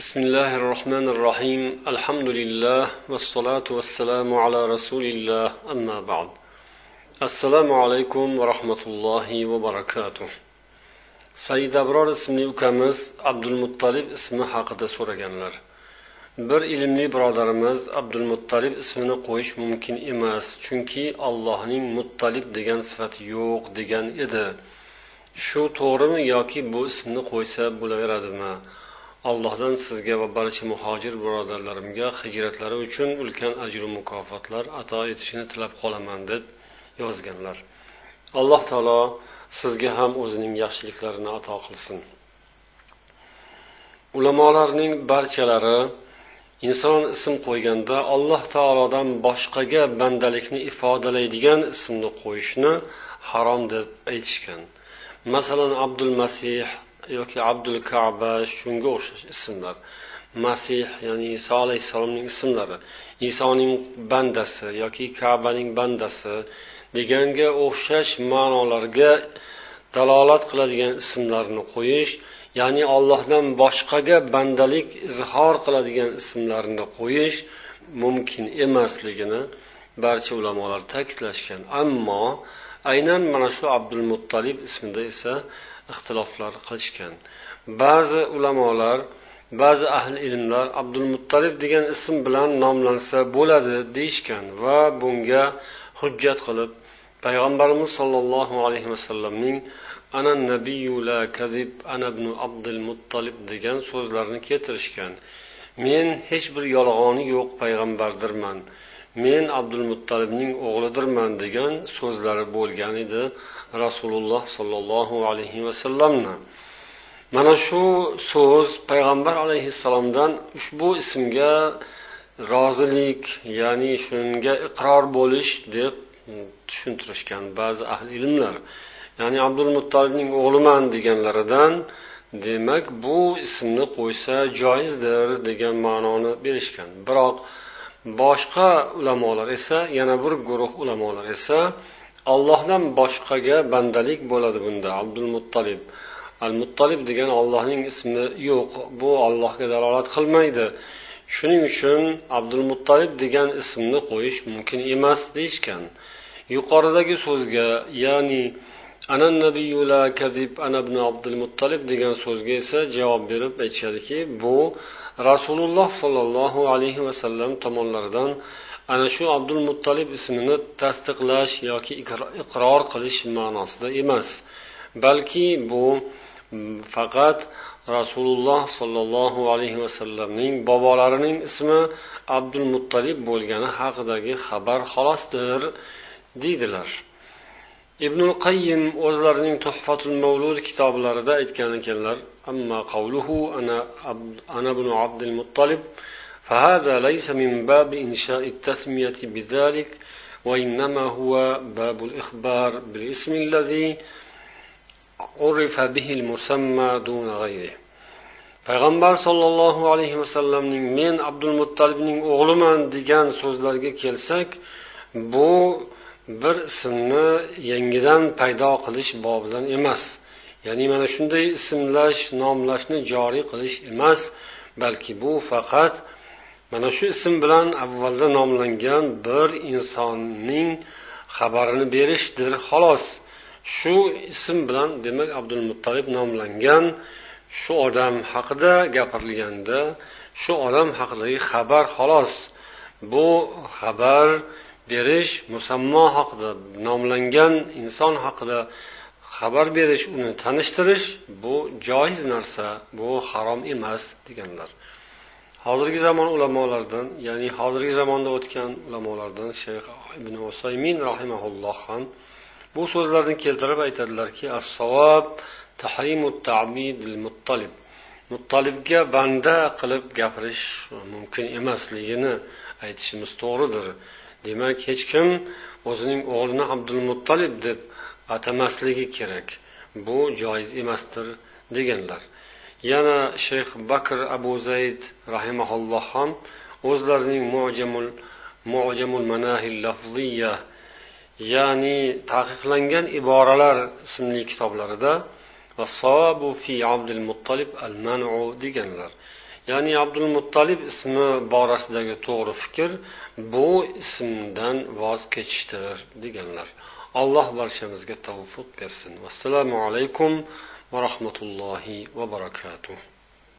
بسم الله الرحمن الرحيم الحمد لله والصلاة والسلام على رسول الله أما بعد السلام عليكم ورحمة الله وبركاته said abror ismli ukamiz abdulmuttalib ismi haqida so'raganlar bir ilmli birodarimiz abdulmuttalib ismini qo'yish mumkin emas chunki allohning muttalib degan sifati yo'q degan edi shu to'g'rimi yoki bu ismni qo'ysa bo'laveradimi Allohdan sizga va barcha muhojir birodarlarimga hijratlari uchun ulkan ajru mukofotlar ato etishini tilab qolaman deb yozganlar. Alloh taolo sizga ham o'zining yaxshiliklarini ato qilsin. Ulamolarning barchalari inson ism qo'yganda alloh taolodan boshqaga bandalikni ifodalaydigan ismni qo'yishni harom deb aytishgan. Masalan abdul masih yoki abdul kaba shunga o'xshash ismlar. Masih ya'ni iso alayhissalomning ismlari. Isoning bandasi yoki kabaning bandasi deganga o'xshash ma'nolarga dalolat qiladigan ismlarni qo'yish ya'ni ollohdan boshqaga bandalik izhor qiladigan ismlarni qo'yish mumkin emasligini barcha ulamolar ta'kidlashgan. Ammo aynan mana shu abdul muttalib ismida esa ixtiloflar qilishgan. Ba'zi ulamolar ba'zi ahli ilmlar abdul muttalib degan ism bilan nomlansa bo'ladi deyishgan va bunga hujjat qilib payg'ambarimiz sollallohu alayhi vasallamning ana nabiyu la kazib ana ibn abdul muttalib degan so'zlarini keltirishgan. Men hech bir yolg'oni yo'q payg'ambardirman. Men abdulmuttalibning o'g'lidirman degan so'zlari bo'lgan edi rasululloh sollallohu alayhi vasallamni mana shu so'z payg'ambar alayhissalomdan ushbu ismga rozilik ya'ni shunga iqror bo'lish deb tushuntirishgan ba'zi ahli ilmlar. Ya'ni abdulmuttalibning o'g'liman deganlaridan demak bu ismni qo'ysa joizdir degan ma'noni berishgan. Biroq boshqa ulamolar esa yana bir guruh ulamolar esa ollohdan boshqaga bandalik bo'ladi bunda. Abdul muttalib. Al muttalib degan ollohning ismi yo'q. Bu ollohga dalolat qilmaydi. Shuning uchun abdul muttalib degan ismni qo'yish mumkin emas deyishgan. Yuqoridagi so'zga ya'ni ana nabiyu la kazib ana ibn abdul muttalib degan so'zga esa javob berib aytishadiki bu rasululloh sollallohu alayhi vasallam tomonlaridan ana shu abdul muttalib ismini tasdiqlash yoki iqror qilish ma'nosida emas. Balki bu faqat rasululloh sollallohu alayhi vasallamning bobolarining ismi abdul muttalib bo'lgani haqidagi xabar xolosdir deydilar. ibn qayyim o'zlarining tuhfatul mavlud kitoblarida aytgan ekanlar amma qavluhu ana ana ibn abdul muttalib فهذا ليس من باب إنشاء التسمية بذلك وإنما هو باب الإخبار بالاسم الذي عرف به المسمى دون غيره payg'ambar sollallohu alayhi vasallamning men abdul muttalibning o'g'liman degan so'zlarga kelsak bu bir ismni yangidan paydo qilish bobidan emas. Ya'ni mana shunday ismlash nomlashni joriy qilish emas balki bu faqat mana shu ism bilan avvalda nomlangan bir insonning xabarini berishdir xolos. Shu ism bilan demak abdul muttalib nomlangan shu odam haqida gapirilganda shu odam haqidagi xabar xolos. Bu xabar berish musammo haqida nomlangan inson haqida xabar berish uni tanishtirish bu joiz narsa bu harom emas deganlar. Hozirgi zamon ulamolaridan ya'ni hozirgi zamonda o'tgan ulamolardan shayx ibn usaymin rahimaulloh ham bu so'zlarni keltirib aytadilarki assavob tahrimu tabid muttalib muttalibga banda qilib gapirish mumkin emasligini aytishimiz to'g'ridir. Demak hech kim o'zining o'g'lini abdul muttalib deb atamasligi kerak. Bu joiz emasdir deganlar. Yana shayx bakr abu zayd rahimaulloh ham o'zlarining mujamul mujamul manahil lafziya ya'ni taqiqlangan iboralar ismli kitoblarida fi abdul muttalib al manu deganlar. Ya'ni abdul muttalib ismi borasidagi to'g'ri fikr bu ismdan voz kechishdir deganlar. Alloh barchamizga tavfiq bersin. Vassalomu alaykum va rahmatullohi va barakatuh.